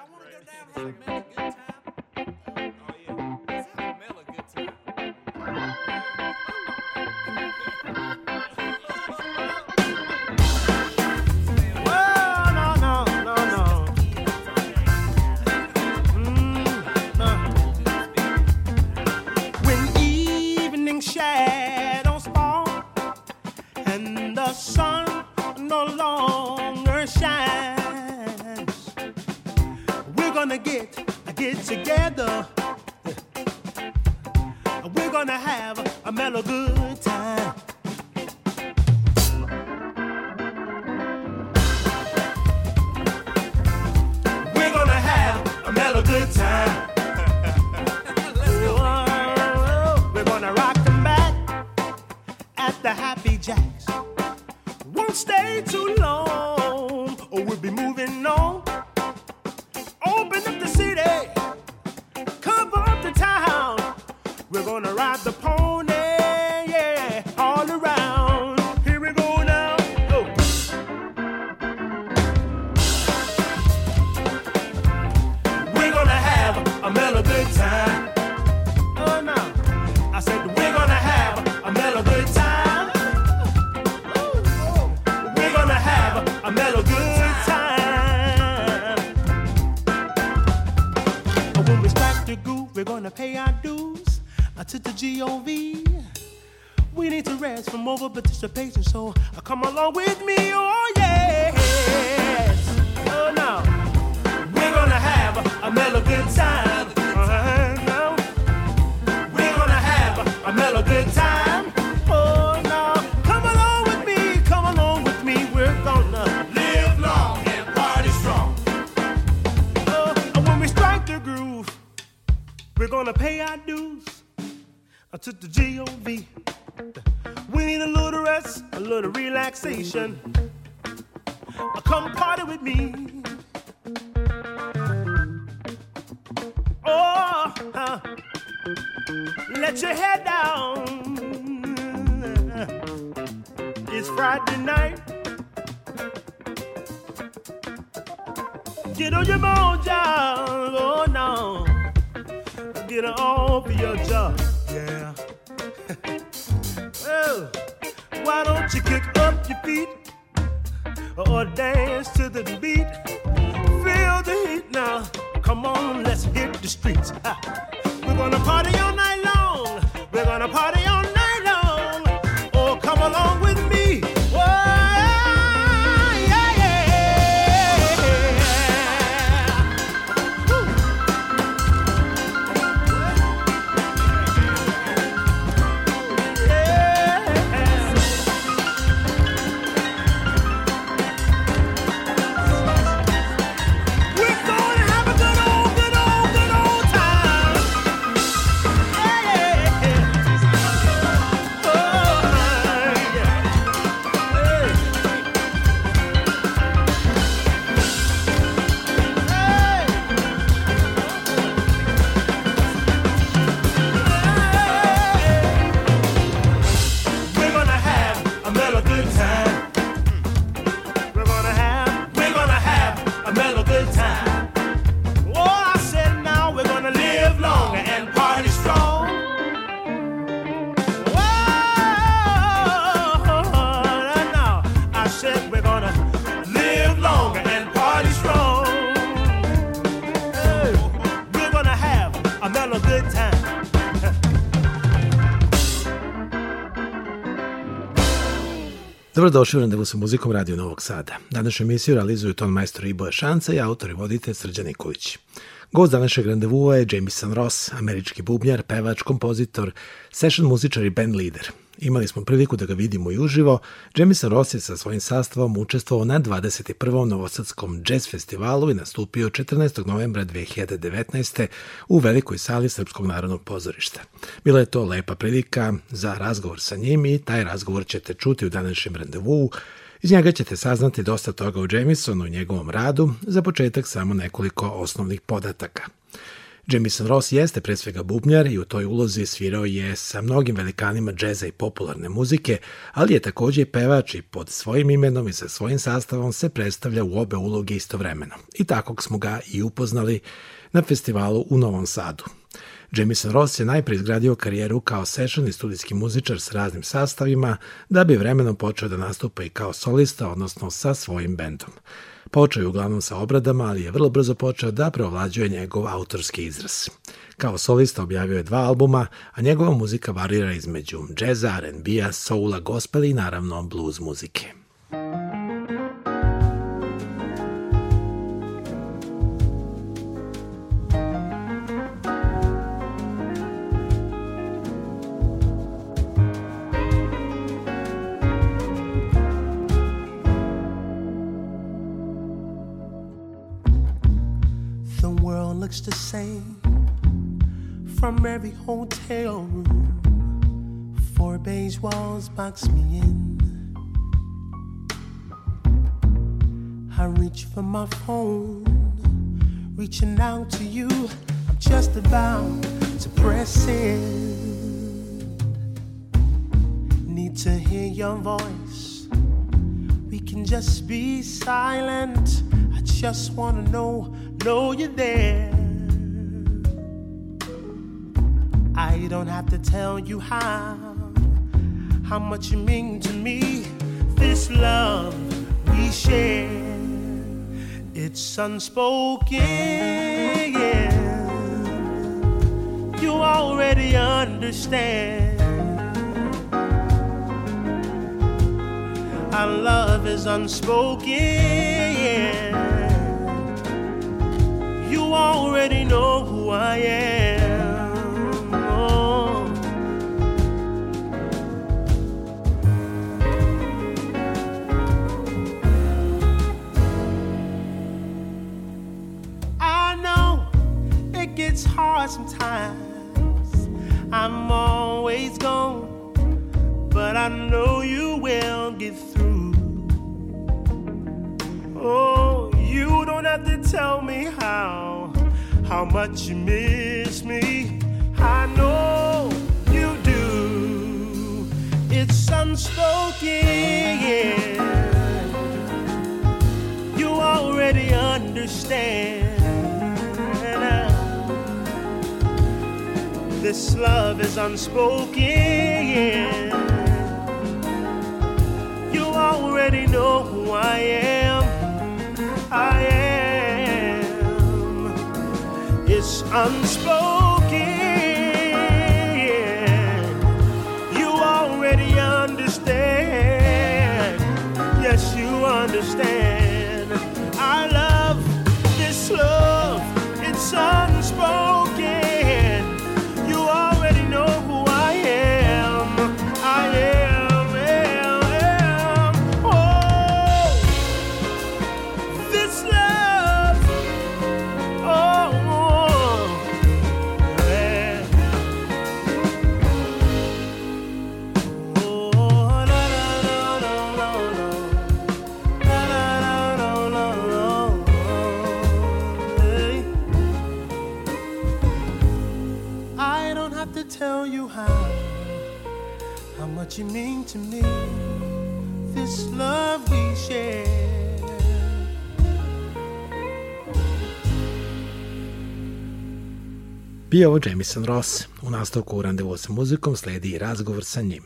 y'all want to go down right a minute. constipation, so relaxation. Come party with me. Oh, uh, let your head down. It's Friday night. Get on your mojo, oh no. Get on for your job, dance to the beat? Dobrodošli u randevu sa muzikom Radio Novog Sada. Današnju emisiju realizuju ton majstor Iboje Šanca i autor i voditelj Srđan Nikolić. Gost današnjeg randevua je Jameson Ross, američki bubnjar, pevač, kompozitor, session muzičar i band leader. Imali smo priliku da ga vidimo i uživo. Jamison Ross je sa svojim sastavom učestvovao na 21. Novosadskom jazz festivalu i nastupio 14. novembra 2019. u velikoj sali Srpskog narodnog pozorišta. Bila je to lepa prilika za razgovor sa njim i taj razgovor ćete čuti u današnjem randevu. Iz njega ćete saznati dosta toga o Jamisonu i njegovom radu, za početak samo nekoliko osnovnih podataka – Jamison Ross jeste pre svega bubnjar i u toj ulozi svirao je sa mnogim velikanima džeza i popularne muzike, ali je takođe i pevač i pod svojim imenom i sa svojim sastavom se predstavlja u obe uloge istovremeno. I takog smo ga i upoznali na festivalu u Novom Sadu. Jamison Ross je najpre izgradio karijeru kao session i studijski muzičar s raznim sastavima, da bi vremenom počeo da nastupa i kao solista, odnosno sa svojim bendom. Počeo je uglavnom sa obradama, ali je vrlo brzo počeo da preovlađuje njegov autorski izraz. Kao solista objavio je dva albuma, a njegova muzika varira između džeza, R&B-a, soula, gospela i naravno blues muzike. Unspoken. Yeah. You already understand. Our love is unspoken. It's hard sometimes. I'm always gone, but I know you will get through. Oh, you don't have to tell me how, how much you miss me. I know you do. It's unspoken. You already understand. This love is unspoken. You already know who I am. I am. It's unspoken. You mean to me, this love we share. Bio ovo Jamison Ross. U nastavku u randevu sa muzikom sledi i razgovor sa njim.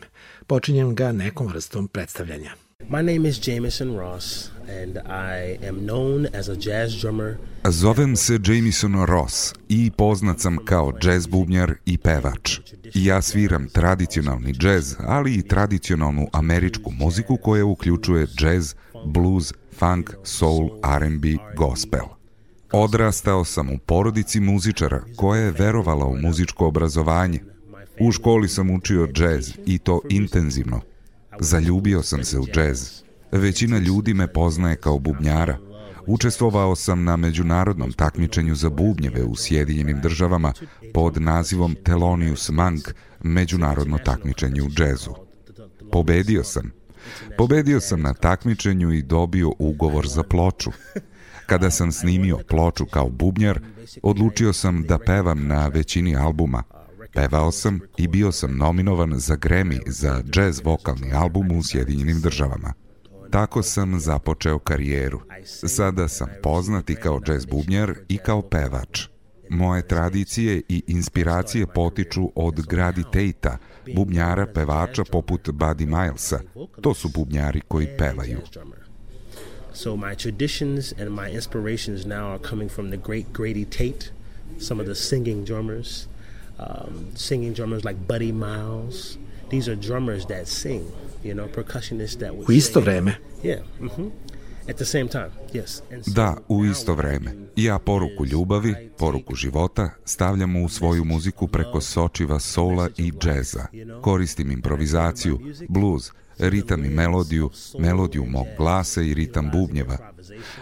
Počinjem ga nekom vrstom predstavljanja. My name is Jameson Ross and I am known as a jazz drummer. Zovem se Jameson Ross i poznat sam kao jazz bubnjar i pevač. Ja sviram tradicionalni džez, ali i tradicionalnu američku muziku koja uključuje džez, blues, funk, soul, R&B, gospel. Odrastao sam u porodici muzičara koja je verovala u muzičko obrazovanje. U školi sam učio džez i to intenzivno – Zaljubio sam se u džez. Većina ljudi me poznaje kao bubnjara. Učestvovao sam na međunarodnom takmičenju za bubnjeve u Sjedinjenim državama pod nazivom Thelonious Monk, međunarodno takmičenje u džezu. Pobedio sam. Pobedio sam na takmičenju i dobio ugovor za ploču. Kada sam snimio ploču kao bubnjar, odlučio sam da pevam na većini albuma. Pevao sam i bio sam nominovan za Grammy za jazz vokalni album u Sjedinjenim državama. Tako sam započeo karijeru. Sada sam poznati kao jazz bubnjar i kao pevač. Moje tradicije i inspiracije potiču od Grady Tate-a, bubnjara pevača poput Buddy Milesa. To su bubnjari koji pevaju. So my traditions and my inspirations now are coming from the great Grady Tate, some of the singing drummers, um, singing drummers like Buddy Miles. These are drummers that sing, you know, percussionists that would U isto vreme. Yeah. Mm-hmm. At the same time, yes. And so Da, u isto vreme. Ja poruku ljubavi, poruku života stavljam u svoju muziku preko sočiva soula i džeza. Koristim improvizaciju, blues, ritam i melodiju, melodiju mog glasa i ritam bubnjeva.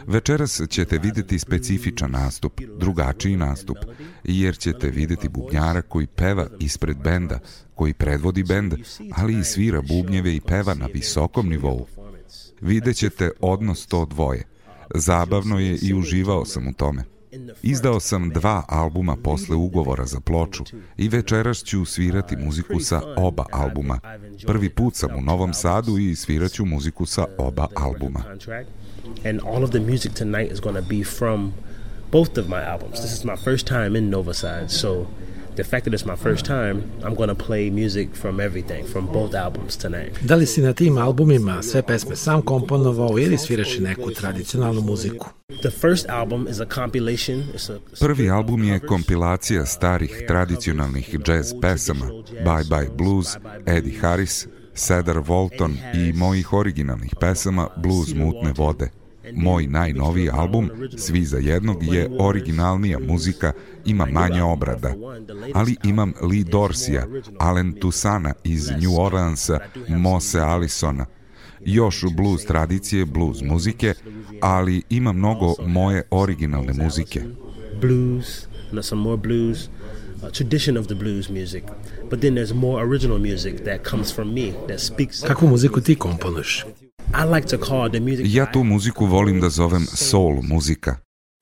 Večeras ćete videti specifičan nastup, drugačiji nastup, jer ćete videti bubnjara koji peva ispred benda, koji predvodi bend, ali i svira bubnjeve i peva na visokom nivou. Videćete odnos to dvoje. Zabavno je i uživao sam u tome. Izdao sam dva albuma posle ugovora za ploču i večeras ću svirati muziku sa oba albuma. Prvi put sam u Novom Sadu i sviraću muziku sa oba albuma. And all of the music tonight is going to be from both of my albums. This is my first time in Novosad, so the fact that it's my first time, I'm going to play music from everything, from both albums tonight. Da li si na tim albumima sve pesme sam komponovao ili sviraš neku tradicionalnu muziku? The first album is a compilation. It's a Prvi album je kompilacija starih tradicionalnih jazz pesama Bye Bye Blues, Eddie Harris, Cedar Walton i mojih originalnih pesama Blues mutne vode. Moj najnoviji album, Svi za jednog, je originalnija muzika, ima manje obrada. Ali imam Lee Dorsija, Allen Tusana iz New Orleansa, Mose Allisona, još blues tradicije, blues muzike, ali ima mnogo moje originalne muzike. blues, some more blues, uh, tradition of the blues music. But then there's more original music that comes from me that speaks. Kakvu muziku ti komponuješ? I like to call the music. Ja tu muziku volim da zovem soul muzika.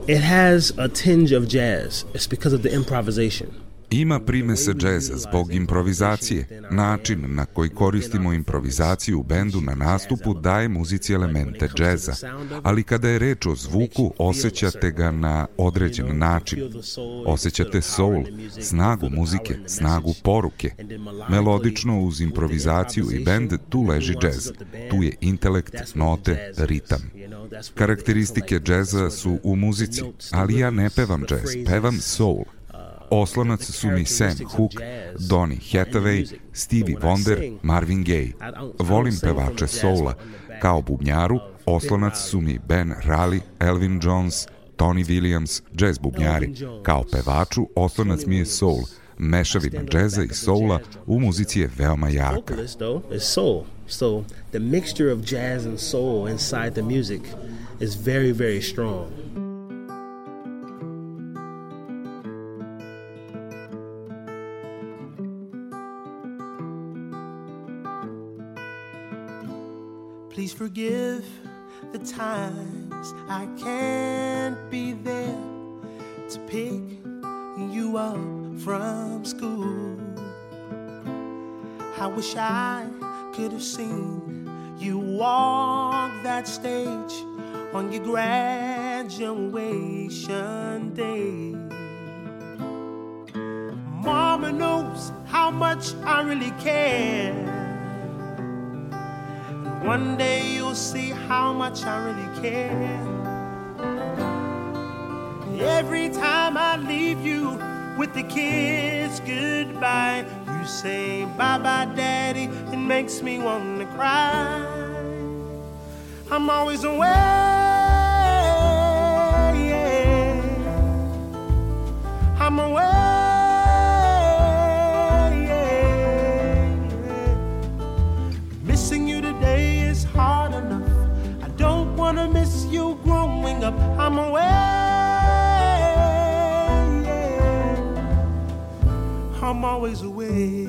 It has a tinge of jazz. It's because of the improvisation. Ima primese džeza zbog improvizacije. Način na koji koristimo improvizaciju u bendu na nastupu daje muzici elemente džeza. Ali kada je reč o zvuku, osjećate ga na određen način. Osjećate soul, snagu muzike, snagu poruke. Melodično uz improvizaciju i bend tu leži džez. Tu je intelekt, note, ritam. Karakteristike džeza su u muzici, ali ja ne pevam džez, pevam soul. Oslonac su mi Sam Cooke, Donny Hathaway, Stevie Wonder, Marvin Gaye. Volim pevače soula. Kao bubnjaru, oslonac su mi Ben Raleigh, Elvin Jones, Tony Williams, jazz bubnjari. Kao pevaču, oslonac mi je soul. Mešavina džeza i soula u muzici je veoma jaka. So the mixture of jazz and soul inside the music is very, very strong. Please forgive the times I can't be there to pick you up from school. I wish I could have seen you walk that stage on your graduation day. Mama knows how much I really care. One day you'll see how much I really care. Every time I leave you with the kids goodbye, you say bye bye, daddy. It makes me want to cry. I'm always away. Yeah. I'm away. Up. I'm away. Yeah. I'm always away.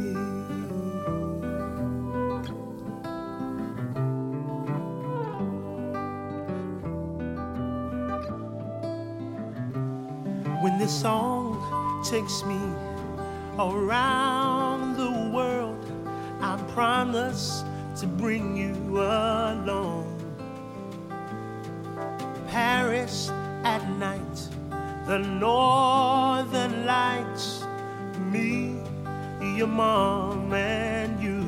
when this song takes me around the world, I promise to bring you along. Paris at night, the northern lights, me, your mom, and you.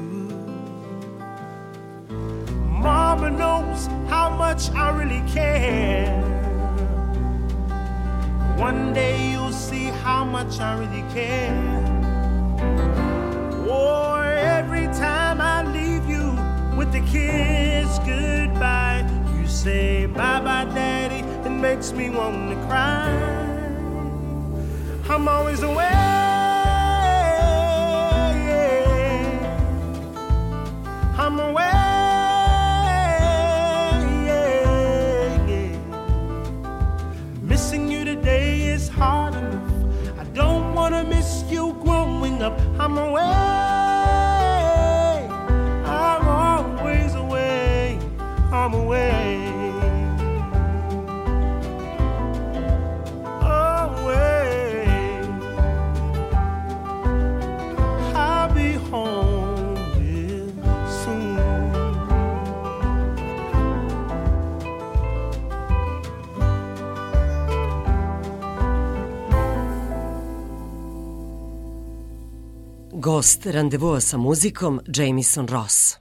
Mama knows how much I really care. One day you'll see how much I really care. Oh, every time I leave you with the kiss goodbye, say bye bye, daddy. It makes me want to cry. I'm always away. I'm away. Missing you today is hard enough. I don't wanna miss you growing up. I'm away. Gost randevua sa muzikom Jamison Ross.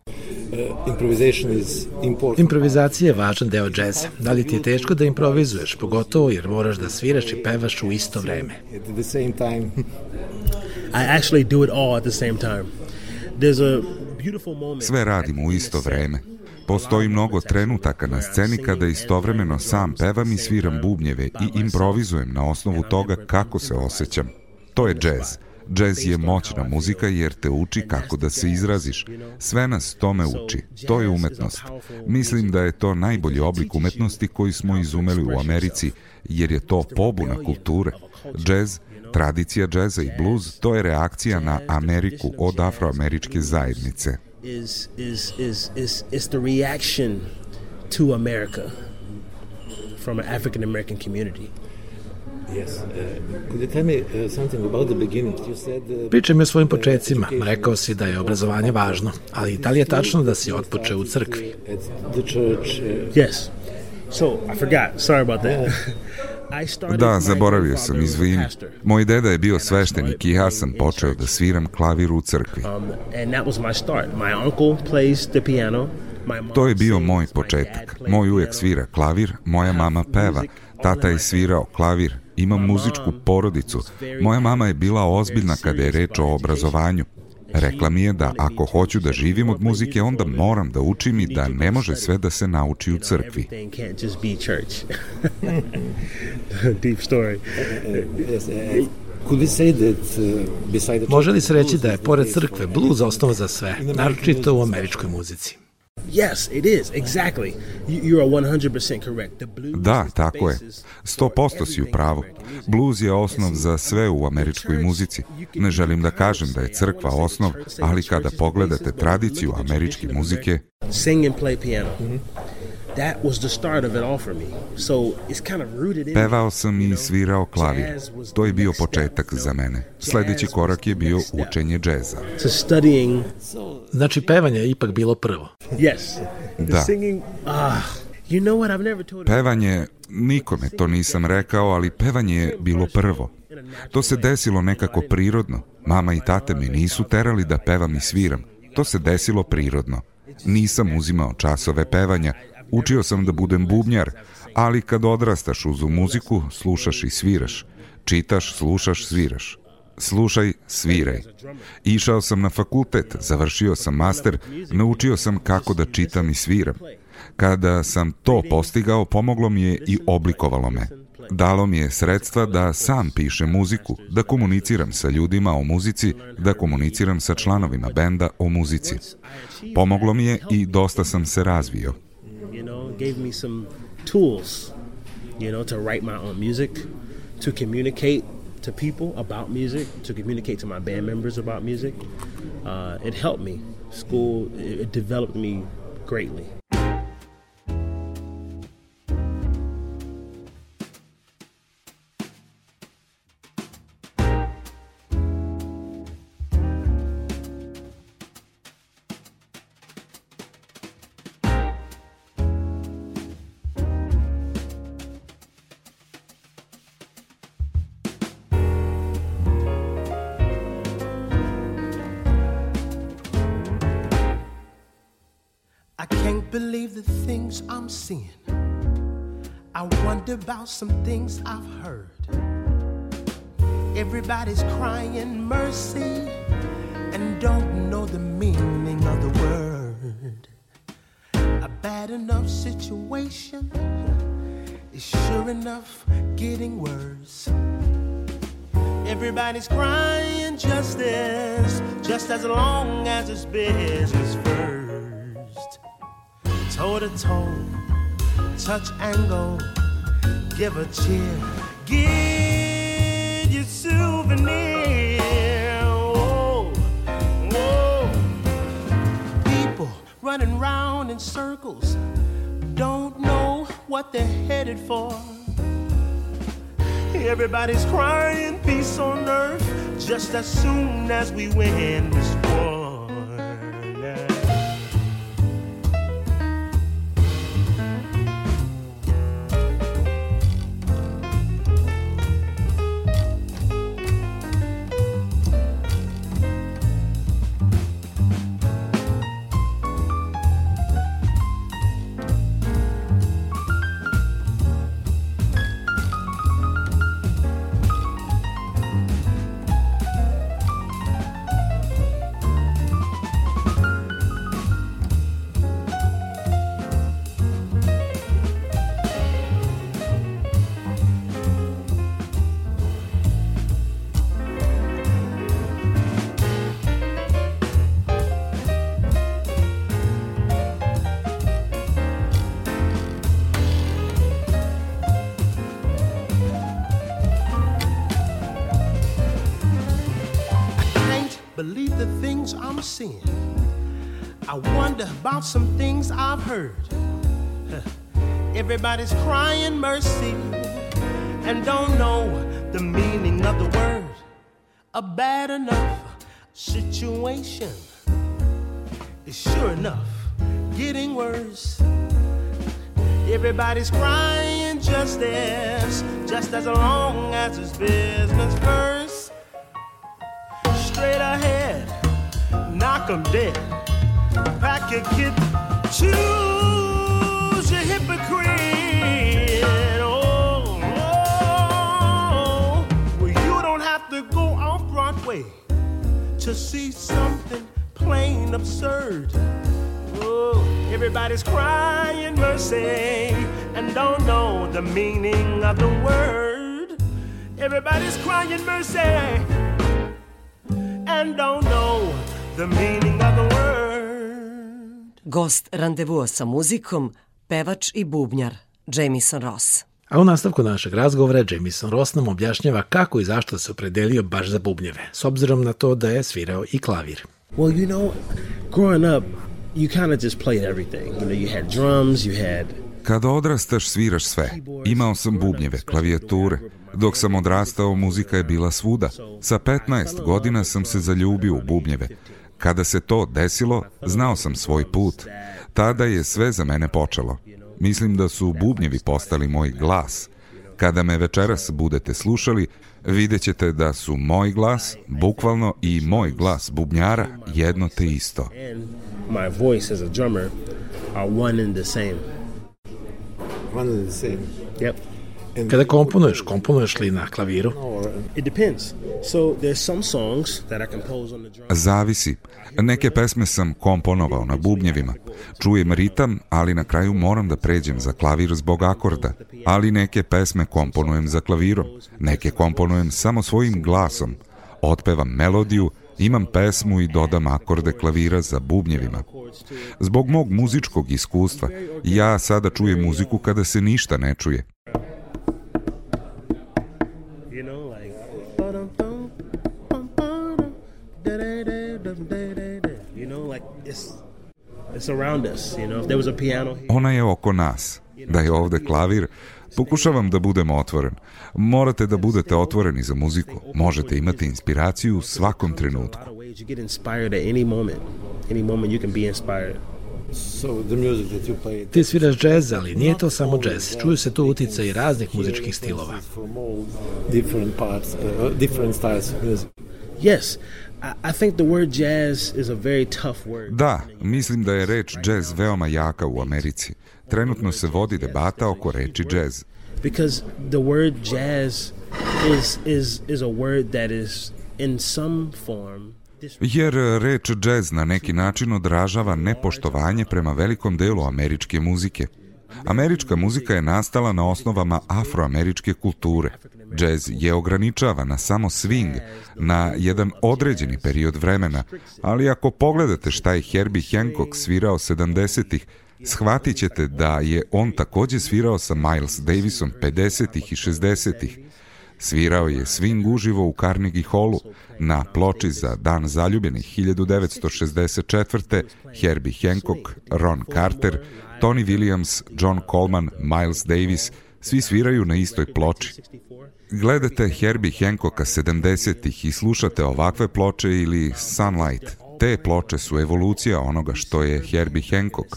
Improvizacija je važan deo džeza. Da li ti je teško da improvizuješ, pogotovo jer moraš da sviraš i pevaš u isto vreme? I actually do it all at the same time. There's a beautiful moment. Sve radimo u isto vreme. Postoji mnogo trenutaka na sceni kada istovremeno sam pevam i sviram bubnjeve i improvizujem na osnovu toga kako se osjećam. To je džez. Džez je moćna muzika jer te uči kako da se izraziš. Sve nas tome uči. To je umetnost. Mislim da je to najbolji oblik umetnosti koji smo izumeli u Americi, jer je to pobuna kulture. Džez, tradicija džeza i bluz, to je reakcija na Ameriku od afroameričke zajednice. is is is is is the reaction to America from an African American community. Pričaj mi o svojim početcima. Rekao si da je obrazovanje važno, ali da li je tačno da si otpočeo u crkvi? Yes. So I forgot. Sorry about that. I started Da, zaboravio sam, izvini. Moj deda je bio sveštenik i ja sam počeo da sviram klavir u crkvi. Um, and that was my start. My uncle plays the piano. My mom To je bio moj početak. Moj ujak svira klavir, moja mama peva, tata je svirao klavir, imam muzičku porodicu. Moja mama je bila ozbiljna kada je reč o obrazovanju. Rekla mi je da ako hoću da živim od muzike, onda moram da učim i da ne može sve da se nauči u crkvi. Deep story. Može li se reći da je pored crkve bluz osnova za sve, naročito u američkoj muzici? Yes, it is. Exactly. You, are 100% correct. The blues Da, tako je. basis for 100% si u pravu. Bluz je osnov za sve u američkoj muzici. Ne želim da kažem da je crkva osnov, ali kada pogledate tradiciju američke muzike, Sing and play piano. That was the start of it all for me. So it's kind of rooted in Pevao sam i svirao klavir. To je the bio početak za mene. Sledeći korak je bio učenje džeza. Znači, pevanje je ipak bilo prvo. yes. The Da. singing, ah, you know what? I've never told Pevanje, nikome to nisam rekao, ali pevanje je bilo prvo. To se desilo nekako prirodno. Mama i tata me nisu terali da pevam i sviram. To se desilo prirodno. Nisam uzimao časove pevanja, učio sam da budem bubnjar, ali kad odrastaš uz muziku, slušaš i sviraš. Čitaš, slušaš, sviraš. Slušaj, sviraj. Išao sam na fakultet, završio sam master, naučio sam kako da čitam i sviram. Kada sam to postigao, pomoglo mi je i oblikovalo me. Dalo mi je sredstva da sam pišem muziku, da komuniciram sa ljudima o muzici, da komuniciram sa članovima benda o muzici. Pomoglo mi je i dosta sam se razvio. Gave me some tools, you know, to write my own music, to communicate to people about music, to communicate to my band members about music. Uh, it helped me. School, it, it developed me greatly. Some things I've heard. Everybody's crying mercy and don't know the meaning of the word. A bad enough situation is sure enough getting worse. Everybody's crying justice, just as long as it's business first. Toe to toe, touch and go, give a cheer, give your souvenir. Oh, oh. People running round in circles, don't know what they're headed for. Everybody's crying peace on earth just as soon as we win this about some things I've heard. Everybody's crying mercy and don't know the meaning of the word. A bad enough situation is sure enough getting worse. Everybody's crying justice, just as long as it's business first straight ahead, knock 'em dead. Your kid, choose your hypocrite. Oh, oh, well, you don't have to go off Broadway to see something plain absurd. Oh, everybody's crying mercy and don't know the meaning of the word. Everybody's crying mercy and don't know the meaning of the word. Gost randevua sa muzikom, pevač i bubnjar Jamison Ross. A u nastavku našeg razgovora Jamison Ross nam objašnjava kako i zašto se opredelio baš za bubnjeve, s obzirom na to da je svirao i klavir. Well, you know, growing up, you kind of just played everything. You know, you had drums, you had Kada odrastaš, sviraš sve. Imao sam bubnjeve, klavijature. Dok sam odrastao, muzika je bila svuda. Sa 15 godina sam se zaljubio u bubnjeve. Kada se to desilo, znao sam svoj put. Tada je sve za mene počelo. Mislim da su bubnjevi postali moj glas. Kada me večeras budete slušali, vidjet ćete da su moj glas, bukvalno i moj glas bubnjara, jedno te isto. my voice as a drummer are one and the same. One and the same. Yep. Kada komponuješ, komponuješ li na klaviru? It depends. So there's some songs that I compose on the drum. Zavisi. Neke pesme sam komponovao na bubnjevima. Čujem ritam, ali na kraju moram da pređem za klavir zbog akorda. Ali neke pesme komponujem za klavirom. Neke komponujem samo svojim glasom. Otpevam melodiju, imam pesmu i dodam akorde klavira za bubnjevima. Zbog mog muzičkog iskustva, ja sada čujem muziku kada se ništa ne čuje. Ona je oko nas. Da je ovde klavir, pokušavam da budem otvoren. Morate da budete otvoreni za muziku. Možete imati inspiraciju u svakom trenutku. lot of ways you get inspired at any moment. Any moment you can be inspired. So the music that you play Ti sviraš džez, ali nije to samo džez. Čuju se tu utica muzičkih muzičkih stilova. uh. Yes, I think the word jazz is a very tough word. Da, mislim da je reč jazz veoma jaka u Americi. Trenutno se vodi debata oko reči jazz. Because the word jazz is is is a word that is in some form jer reč jazz na neki način odražava nepoštovanje prema velikom delu američke muzike. Američka muzika je nastala na osnovama afroameričke kulture. Jazz je ograničava na samo swing, na jedan određeni period vremena, ali ako pogledate šta je Herbie Hancock svirao 70-ih, shvatit ćete da je on takođe svirao sa Miles Davisom 50-ih i 60-ih. Svirao je swing uživo u Carnegie Hallu na ploči za Dan zaljubljenih 1964. Herbie Hancock, Ron Carter, Tony Williams, John Coleman, Miles Davis, svi sviraju na istoj ploči. Gledate Herbie Hancocka 70-ih i slušate ovakve ploče ili Sunlight. Te ploče su evolucija onoga što je Herbie Hancock.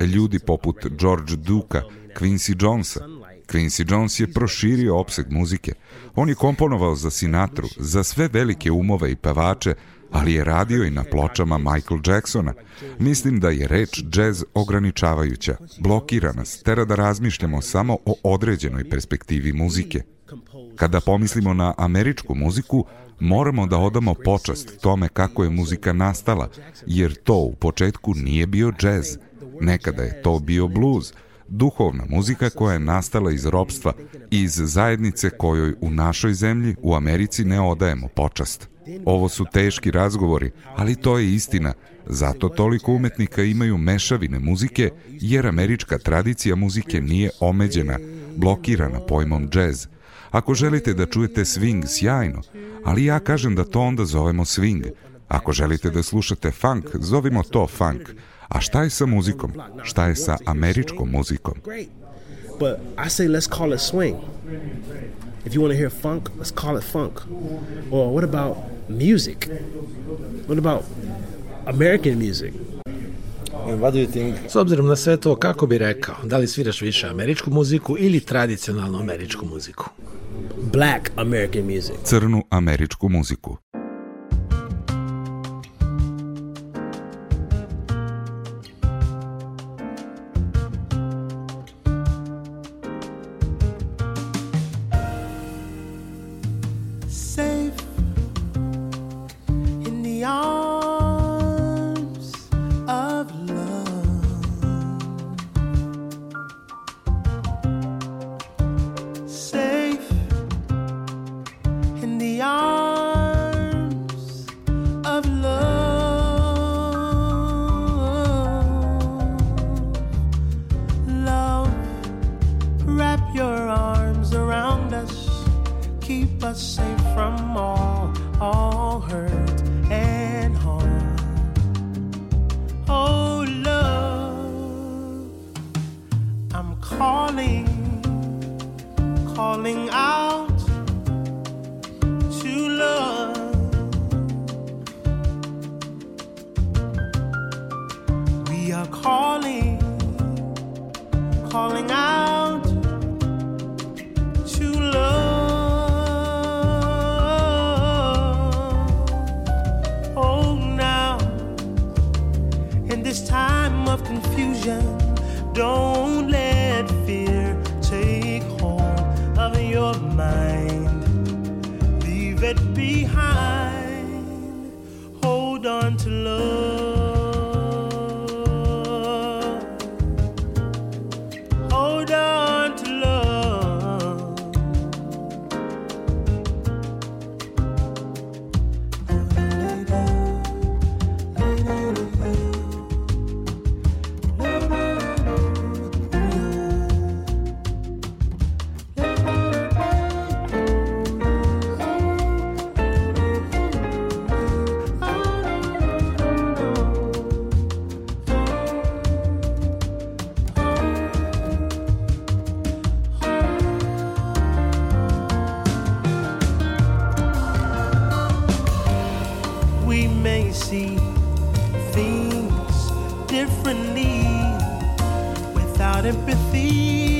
Ljudi poput George Duka, Quincy Jonesa, Quincy Jones je proširio opseg muzike. On je komponovao za Sinatru, za sve velike umove i pevače, ali je radio i na pločama Michael Jacksona. Mislim da je reč jazz ograničavajuća, blokira nas, tera da razmišljamo samo o određenoj perspektivi muzike. Kada pomislimo na američku muziku, moramo da odamo počast tome kako je muzika nastala, jer to u početku nije bio džez. Nekada je to bio bluz, duhovna muzika koja je nastala iz ropstva, iz zajednice kojoj u našoj zemlji, u Americi, ne odajemo počast. Ovo su teški razgovori, ali to je istina. Zato toliko umetnika imaju mešavine muzike, jer američka tradicija muzike nije omeđena, blokirana pojmom džez. Ako želite da čujete swing, sjajno, ali ja kažem da to onda zovemo swing. Ako želite da slušate funk, zovimo to funk. A šta je sa muzikom? Šta je sa američkom muzikom? But I say let's call it swing. If you want to hear funk, let's call it funk. Or what about music? What about American music? S obzirom na sve to, kako bi rekao, da li sviraš više američku muziku ili tradicionalnu američku muziku? Black American music. Crnu američku muziku. differently without empathy.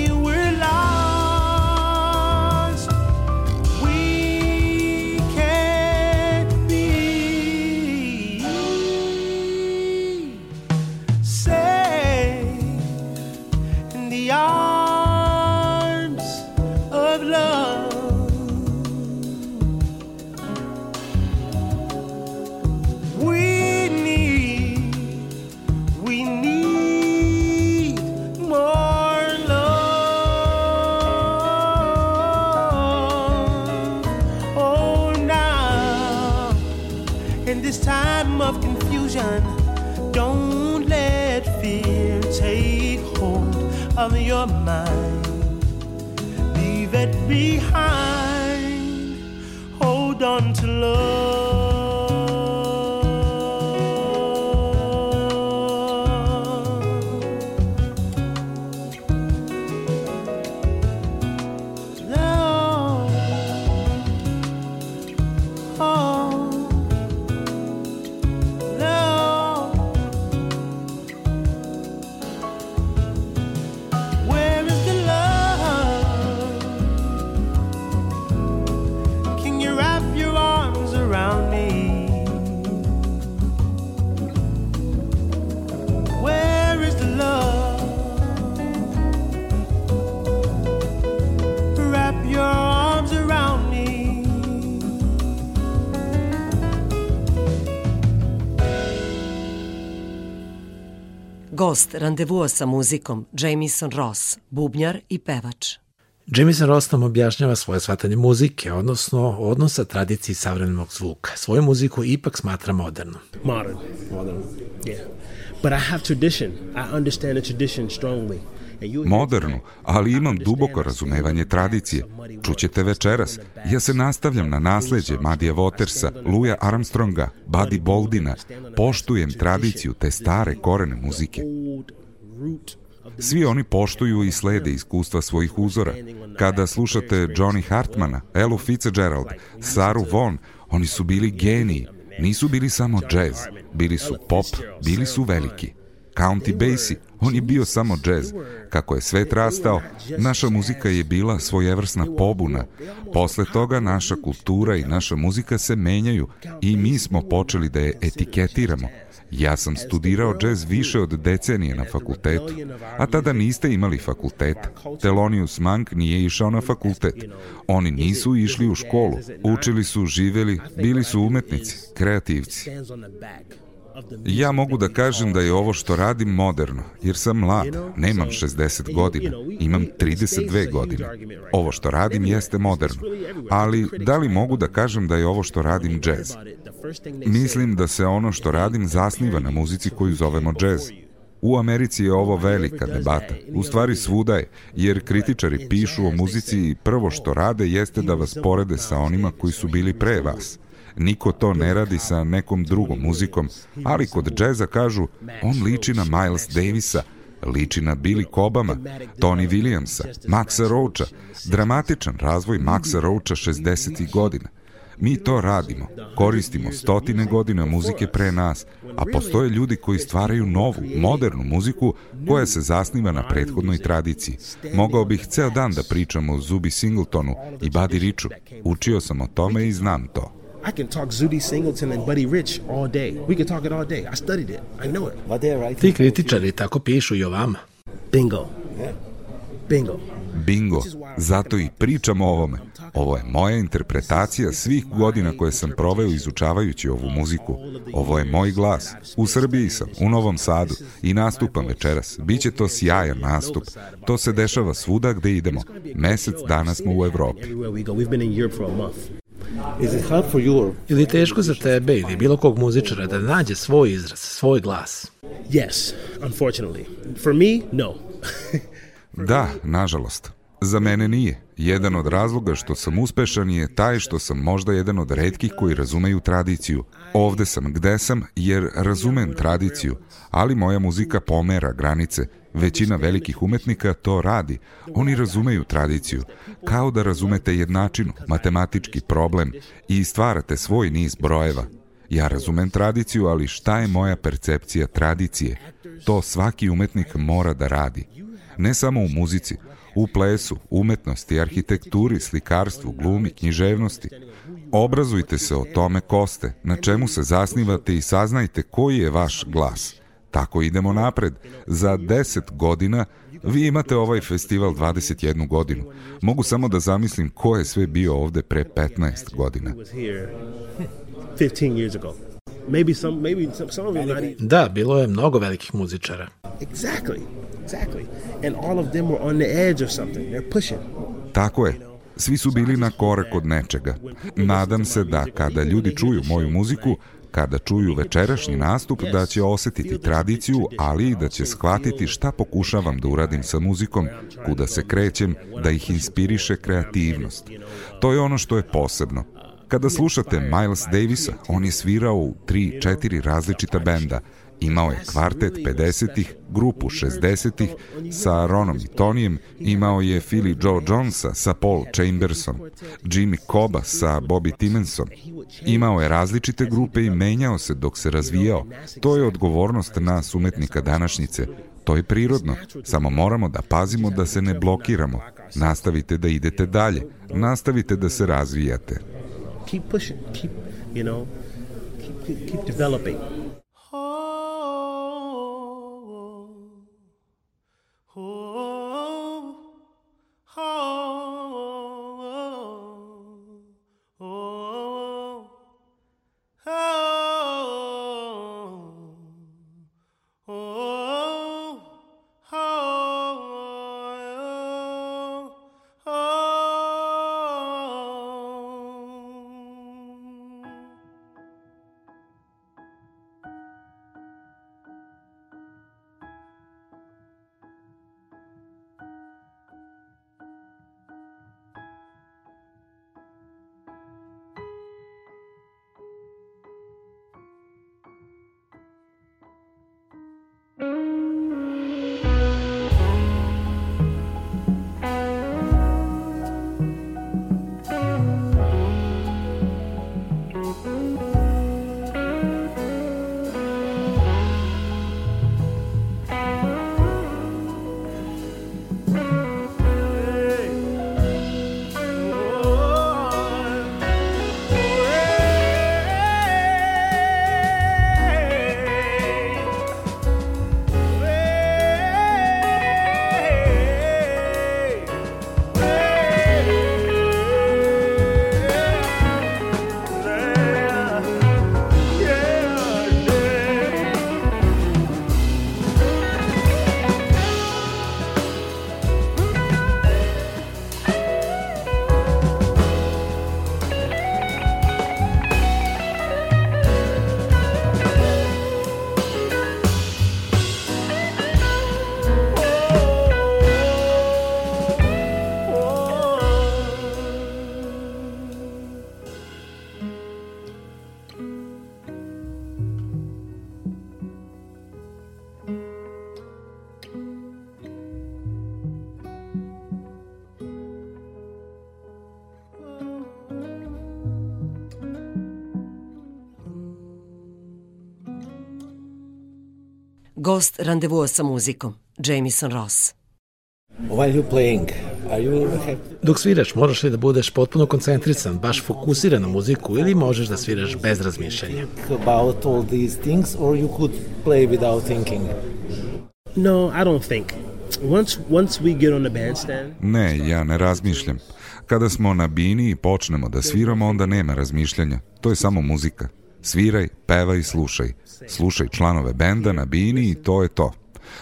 Gost randevua sa muzikom Jamison Ross, bubnjar i pevač. Jamison Ross nam objašnjava svoje shvatanje muzike, odnosno odnosa tradiciji savremenog zvuka. Svoju muziku ipak smatra modernom. Modern. Modern. Yeah. But I have tradition. I understand the tradition strongly. Modernu, ali imam duboko razumevanje tradicije. Čućete večeras. Ja se nastavljam na nasleđe Madija Watersa, Luja Armstronga, Buddy Boldina. Poštujem tradiciju te stare korene muzike. Svi oni poštuju i slede iskustva svojih uzora. Kada slušate Johnny Hartmana, Elu Fitzgerald, Saru Vaughan, oni su bili geniji. Nisu bili samo jazz, bili su pop, bili su veliki. County Basie, on je bio samo džez. Kako je svet rastao, naša muzika je bila svojevrsna pobuna. Posle toga naša kultura i naša muzika se menjaju i mi smo počeli da je etiketiramo. Ja sam studirao džez više od decenije na fakultetu, a tada niste imali fakultet. Telonius Monk nije išao na fakultet. Oni nisu išli u školu, učili su, živeli, bili su umetnici, kreativci. Ja mogu da kažem da je ovo što radim moderno, jer sam mlad, nemam 60 godina, imam 32 godine. Ovo što radim jeste moderno, ali da li mogu da kažem da je ovo što radim džez? Mislim da se ono što radim zasniva na muzici koju zovemo džez. U Americi je ovo velika debata. U stvari svuda je, jer kritičari pišu o muzici i prvo što rade jeste da vas porede sa onima koji su bili pre vas. Niko to ne radi sa nekom drugom muzikom, ali kod džeza kažu on liči na Miles Davisa, liči na Billy Cobama, Tony Williamsa, Maxa Roacha, dramatičan razvoj Maxa Roacha 60. godina. Mi to radimo, koristimo stotine godina muzike pre nas, a postoje ljudi koji stvaraju novu, modernu muziku koja se zasniva na prethodnoj tradiciji. Mogao bih ceo dan da pričam o Zubi Singletonu i Buddy Richu. Učio sam o tome i znam to. I can talk Zudi Singleton and Buddy Rich all day. We can talk it all day. I studied it. I know it. But they're right. Ti kritičari tako pišu i o vama. Bingo. Bingo. Bingo. Zato i pričam o ovome. Ovo je moja interpretacija svih godina koje sam proveo izučavajući ovu muziku. Ovo je moj glas. U Srbiji sam, u Novom Sadu i nastupam večeras. Biće to sjajan nastup. To se dešava svuda gde idemo. Mesec dana smo u Evropi. Is it hard for you? Ili teško za tebe ili bilo kog muzičara da nađe svoj izraz, svoj glas? Yes, unfortunately. For me, no. da, nažalost. Za mene nije. Jedan od razloga što sam uspešan je taj što sam možda jedan od redkih koji razumeju tradiciju. Ovde sam gde sam jer razumem tradiciju, ali moja muzika pomera granice. Većina velikih umetnika to radi. Oni razumeju tradiciju, kao da razumete jednačinu, matematički problem i stvarate svoj niz brojeva. Ja razumem tradiciju, ali šta je moja percepcija tradicije? To svaki umetnik mora da radi. Ne samo u muzici, u plesu, umetnosti, arhitekturi, slikarstvu, glumi, književnosti. Obrazujte se o tome ko ste, na čemu se zasnivate i saznajte koji je vaš glas. Tako idemo napred. Za deset godina Vi imate ovaj festival 21 godinu. Mogu samo da zamislim ko je sve bio ovde pre 15 godina. Maybe some, maybe some, some of them not even. Da, bilo je mnogo velikih muzičara. Exactly, exactly. And all of them were on the edge of something. They're pushing. Tako je. Svi su bili na korek od nečega. Nadam se da kada ljudi čuju moju muziku, kada čuju večerašnji nastup, da će osetiti tradiciju, ali i da će shvatiti šta pokušavam da uradim sa muzikom, kuda se krećem, da ih inspiriše kreativnost. To je ono što je posebno. Kada slušate Miles Davisa, on je svirao u 3-4 različita benda, Imao je kvartet 50-ih, grupu 60-ih sa Ronom i Tonijem, imao je Philly Joe Jonesa sa Paul Chambersom, Jimmy Coba sa Bobby Timmonsom. Imao je različite grupe i menjao se dok se razvijao. To je odgovornost nas umetnika današnjice. To je prirodno, samo moramo da pazimo da se ne blokiramo. Nastavite da idete dalje, nastavite da se razvijate. Keep pushing, keep, you know, keep, keep developing. Oh, Gost randevua sa muzikom, Jamison Ross. While you playing, are you have... Dok sviraš, moraš li da budeš potpuno koncentrisan, baš fokusiran na muziku ili možeš da sviraš bez razmišljanja? about all these things or you could play without thinking? No, I don't think. Once, once we get on the bandstand... Ne, ja ne razmišljam. Kada smo na bini i počnemo da sviramo, onda nema razmišljanja. To je samo muzika. Sviraj, pevaj, slušaj. Slušaj članove benda na bini i to je to.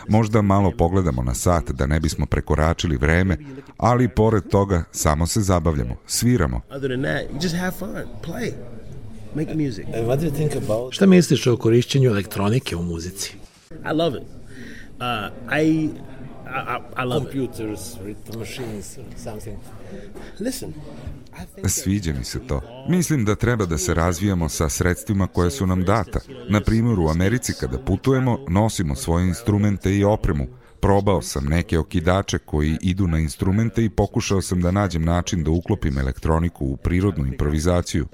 Možda malo pogledamo na sat da ne bismo prekoračili vreme, ali pored toga samo se zabavljamo, sviramo. Šta misliš o korišćenju elektronike u muzici? I love it. Uh, I, I, I love Computers, rhythm machines, something. Listen, Sviđa mi se to. Mislim da treba da se razvijamo sa sredstvima koje su nam data. Na primjer, u Americi kada putujemo, nosimo svoje instrumente i opremu. Probao sam neke okidače koji idu na instrumente i pokušao sam da nađem način da uklopim elektroniku u prirodnu improvizaciju.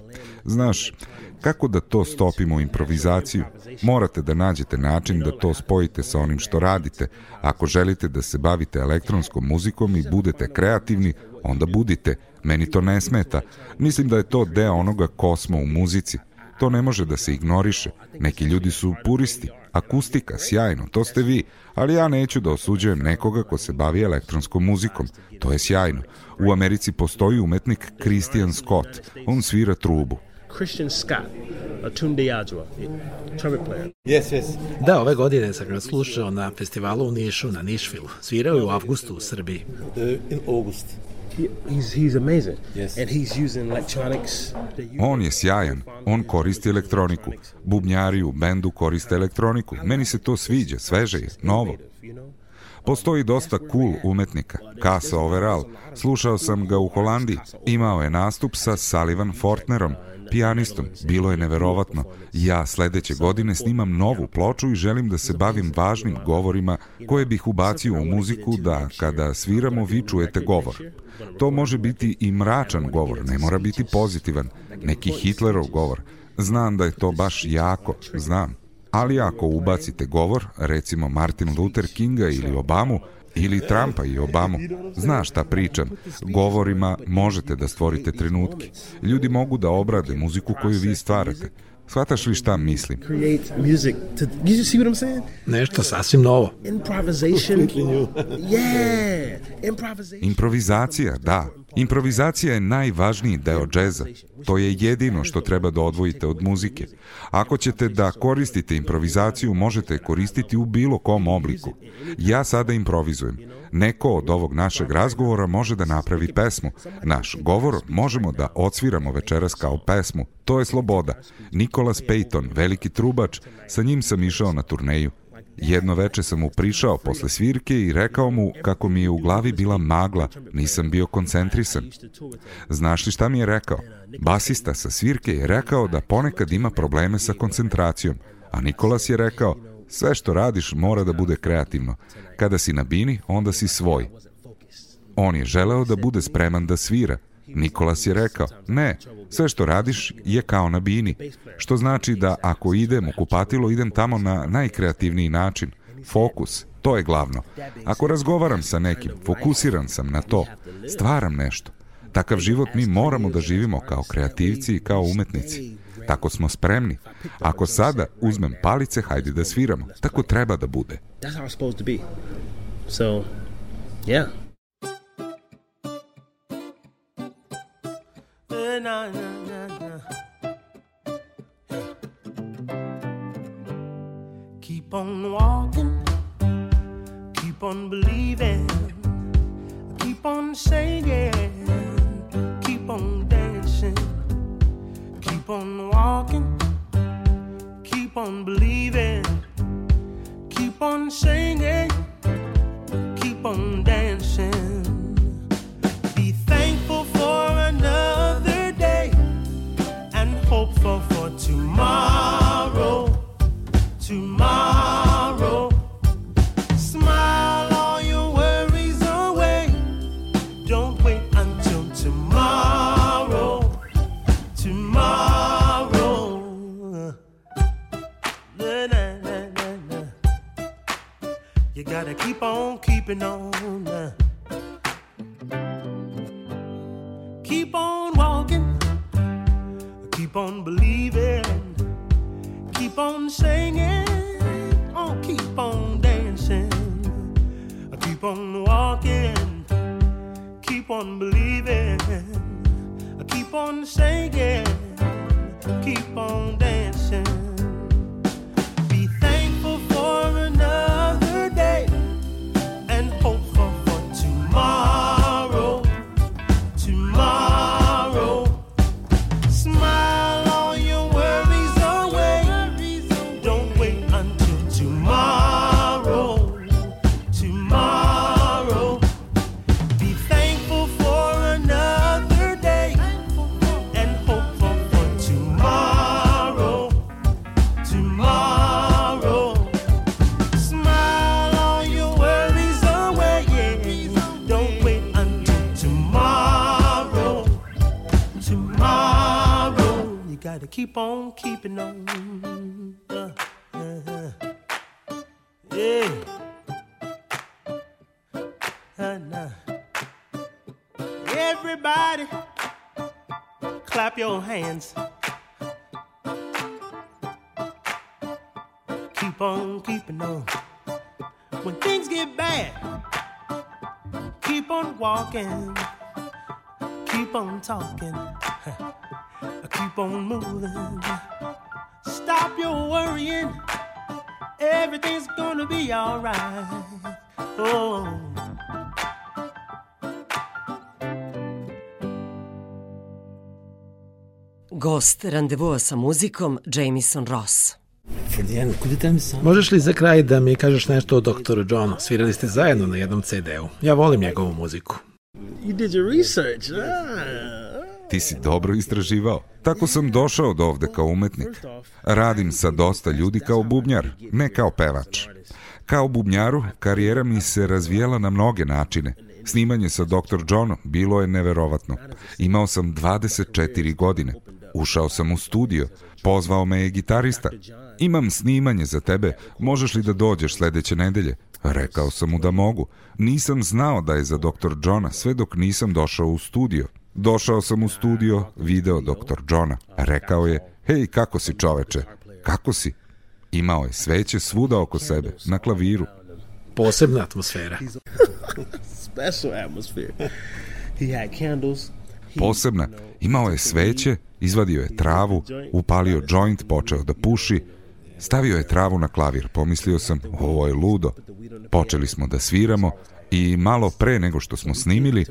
Znaš, kako da to stopimo improvizaciju? Morate da nađete način da to spojite sa onim što radite. Ako želite da se bavite elektronskom muzikom i budete kreativni, onda budite. Meni to ne smeta. Mislim da je to deo onoga ko smo u muzici. To ne može da se ignoriše. Neki ljudi su puristi, Akustika, sjajno, to ste vi, ali ja neću da osuđujem nekoga ko se bavi elektronskom muzikom. To je sjajno. U Americi postoji umetnik Christian Scott. On svira trubu. Christian Scott, a Tunde trumpet player. Yes, yes. Da, ove godine sam ga slušao na festivalu u Nišu, na Nišvilu. Svirao je u avgustu u Srbiji. Uh, in August. He's, he's amazing. Yes. And he's using electronics. On je sjajan. On koristi elektroniku. Bubnjari u bendu koriste elektroniku. Meni se to sviđa, sveže je, novo. Postoji dosta cool umetnika. Kasa Overall. Slušao sam ga u Holandiji. Imao je nastup sa Sullivan Fortnerom, pijanistom. Bilo je neverovatno. Ja sledeće godine snimam novu ploču i želim da se bavim važnim govorima koje bih ubacio u muziku da kada sviramo vi čujete govor. To može biti i mračan govor, ne mora biti pozitivan, neki Hitlerov govor. Znam da je to baš jako, znam. Ali ako ubacite govor, recimo Martin Luther Kinga ili Obamu, ili Trumpa i Obamu. Znaš šta pričam. Govorima možete da stvorite trenutke. Ljudi mogu da obrade muziku koju vi stvarate. Shvataš li šta mislim? Nešto sasvim novo. Improvizacija, da. Improvizacija je najvažniji deo džeza. To je jedino što treba da odvojite od muzike. Ako ćete da koristite improvizaciju, možete koristiti u bilo kom obliku. Ja sada improvizujem. Neko od ovog našeg razgovora može da napravi pesmu. Naš govor možemo da odsviramo večeras kao pesmu. To je sloboda. Nikolas Peyton, veliki trubač, sa njim sam išao na turneju. Jedno veče sam mu prišao posle svirke i rekao mu kako mi je u glavi bila magla, nisam bio koncentrisan. Znaš li šta mi je rekao? Basista sa svirke je rekao da ponekad ima probleme sa koncentracijom, a Nikolas je rekao sve što radiš mora da bude kreativno. Kada si na bini, onda si svoj. On je želeo da bude spreman da svira. Nikolas je rekao, ne, sve što radiš je kao na bini, što znači da ako idem u kupatilo, idem tamo na najkreativniji način. Fokus, to je glavno. Ako razgovaram sa nekim, fokusiran sam na to, stvaram nešto. Takav život mi moramo da živimo kao kreativci i kao umetnici. Tako smo spremni. Ako sada uzmem palice, hajde da sviramo. Tako treba da bude. So, yeah. Na, na, na, na. Keep on walking, keep on believing, keep on singing, keep on dancing. Keep on walking, keep on believing, keep on singing, keep on dancing. And hopeful for tomorrow. Tomorrow. gotta keep on keeping on. Uh. Keep on walking, keep on believing, keep on singing, oh, keep on dancing, I keep on walking, keep on believing, I keep on singing, keep on dancing. Keep on keeping on. Uh, uh, uh. Everybody, clap your hands. keep on keeping on. When things get bad, keep on walking, keep on talking, keep on moving. Stop your worrying, everything's gonna be alright. Oh. Gost randevua sa muzikom Jamison Ross. Možeš li za kraj da mi kažeš nešto o doktoru Johnu? Svirali ste zajedno na jednom CD-u. Ja volim njegovu muziku. You did your research. Ah. Ti si dobro istraživao. Tako sam došao do ovde kao umetnik. Radim sa dosta ljudi kao bubnjar, ne kao pevač. Kao bubnjaru, karijera mi se razvijela na mnoge načine. Snimanje sa Dr. Johnom bilo je neverovatno. Imao sam 24 godine. Ušao sam u studio, pozvao me je gitarista. Imam snimanje za tebe, možeš li da dođeš sledeće nedelje? Rekao sam mu da mogu. Nisam znao da je za Dr. Johna sve dok nisam došao u studio. Došao sam u studio, video Dr. Johna. Rekao je, hej, kako si čoveče? Kako si? Imao je sveće svuda oko sebe, na klaviru. Posebna atmosfera. Special atmosphere. He had candles. Posebna. Imao je sveće, izvadio je travu, upalio joint, počeo da puši, stavio je travu na klavir. Pomislio sam, ovo je ludo. Počeli smo da sviramo i malo pre nego što smo snimili,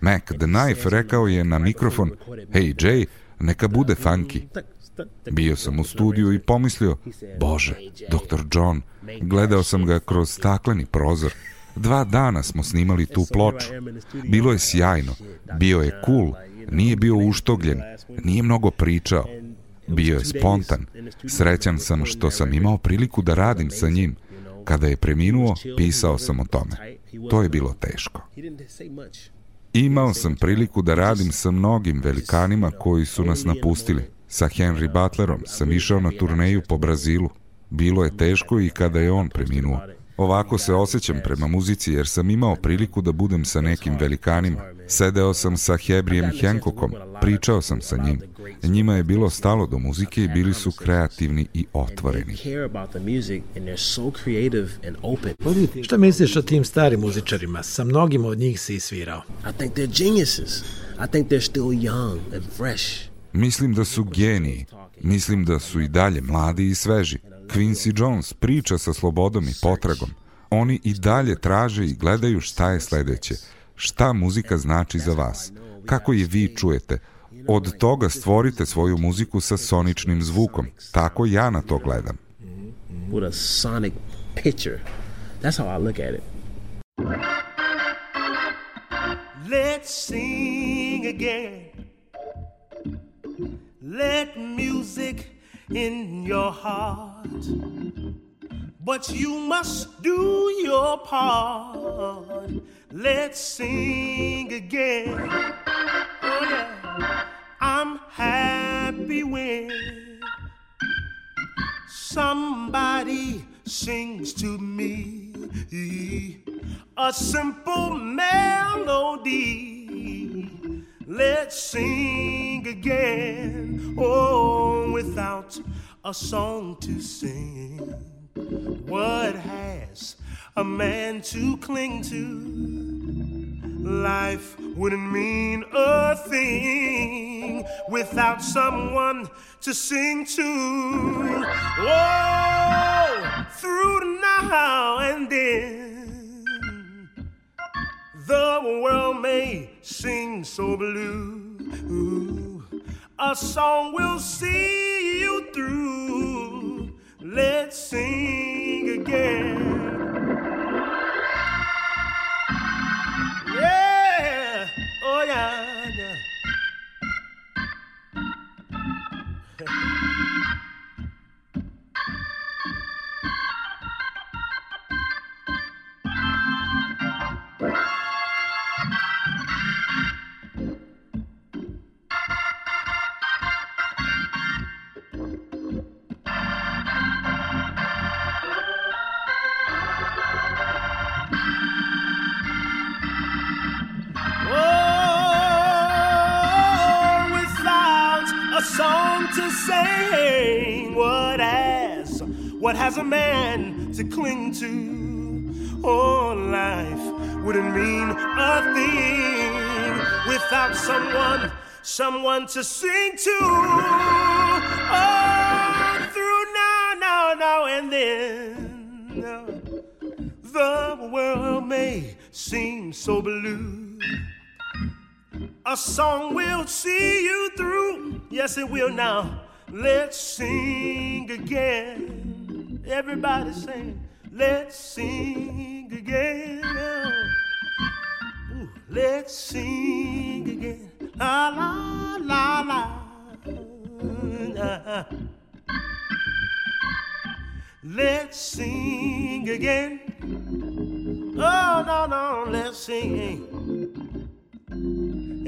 Mac the Knife rekao je na mikrofon, hey Jay, neka bude funky. Bio sam u studiju i pomislio, bože, Dr. John, gledao sam ga kroz stakleni prozor. Dva dana smo snimali tu ploču. Bilo je sjajno, bio je cool, nije bio uštogljen, nije mnogo pričao. Bio je spontan. Srećan sam što sam imao priliku da radim sa njim. Kada je preminuo, pisao sam o tome. To je bilo teško. Imao sam priliku da radim sa mnogim velikanima koji su nas napustili. Sa Henry Butlerom sam išao na turneju po Brazilu. Bilo je teško i kada je on preminuo. Ovako se osjećam prema muzici jer sam imao priliku da budem sa nekim velikanima. Sedeo sam sa Hebrijem Hancockom, pričao sam sa njim. Njima je bilo stalo do muzike i bili su kreativni i otvoreni. Šta misliš o tim starim muzičarima? Sa mnogim od njih si svirao. I think they're geniuses. I think they're still young and fresh. Mislim da su geniji. Mislim da su i dalje mladi i sveži. Quincy Jones priča sa slobodom i potragom. Oni i dalje traže i gledaju šta je sledeće. Šta muzika znači za vas? Kako je vi čujete? Od toga stvorite svoju muziku sa soničnim zvukom. Tako ja na to gledam. With a sonic picture. That's how I look at it. Let's sing again. Let music in your heart. But you must do your part. Let's sing again. Oh, yeah. I'm happy when somebody sings to me a simple melody. Let's sing again. Oh, without a song to sing, what has a man to cling to? Life wouldn't mean a thing without someone to sing to. Oh, through now and then, the world may seem so blue. A song will see you through. Let's sing again. Someone, someone to sing to. Oh, through now, now, now, and then. The world may seem so blue. A song will see you through. Yes, it will now. Let's sing again. Everybody sing. Let's sing again. Let's sing again. La la la la. Let's sing again. Oh no no, let's sing.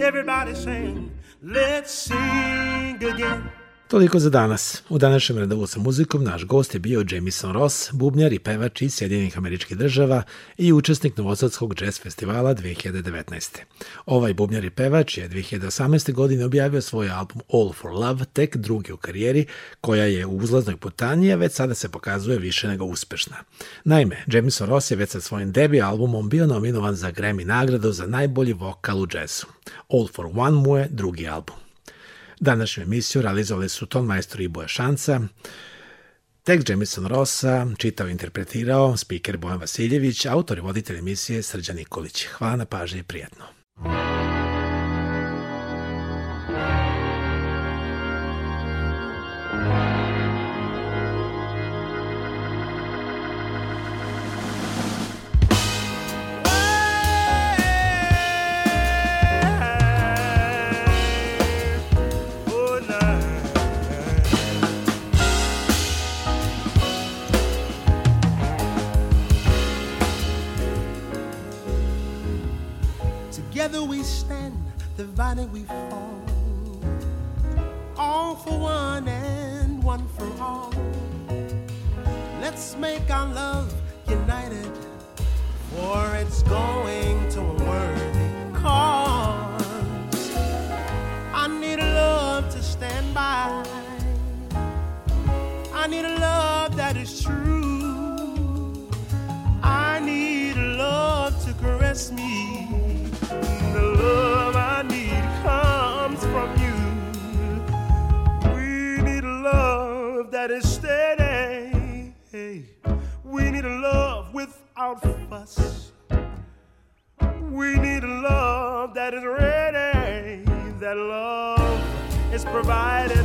Everybody sing. Let's sing again. Toliko za danas. U današnjem redovu sa muzikom naš gost je bio Jamison Ross, bubnjar i pevač iz Sjedinjenih američkih država i učesnik Novosadskog jazz festivala 2019. Ovaj bubnjar i pevač je 2018. godine objavio svoj album All for Love, tek drugi u karijeri, koja je u uzlaznoj putanji, a već sada se pokazuje više nego uspešna. Naime, Jamison Ross je već sa svojim debi albumom bio nominovan za Grammy nagradu za najbolji vokal u jazzu. All for One mu je drugi album. Današnju emisiju realizovali su ton majstor i Boja Šanca, Tekst Jamison Rosa čitao i interpretirao speaker Bojan Vasiljević, autor i voditelj emisije Srđan Nikolić. Hvala na pažnji i prijatno. Divided we fall. All for one and one for all. Let's make our love united, for it's going to a worthy cause. I need a love to stand by. I need a love that is true. I need a love to caress me. That is steady. We need a love without fuss. We need a love that is ready. That love is provided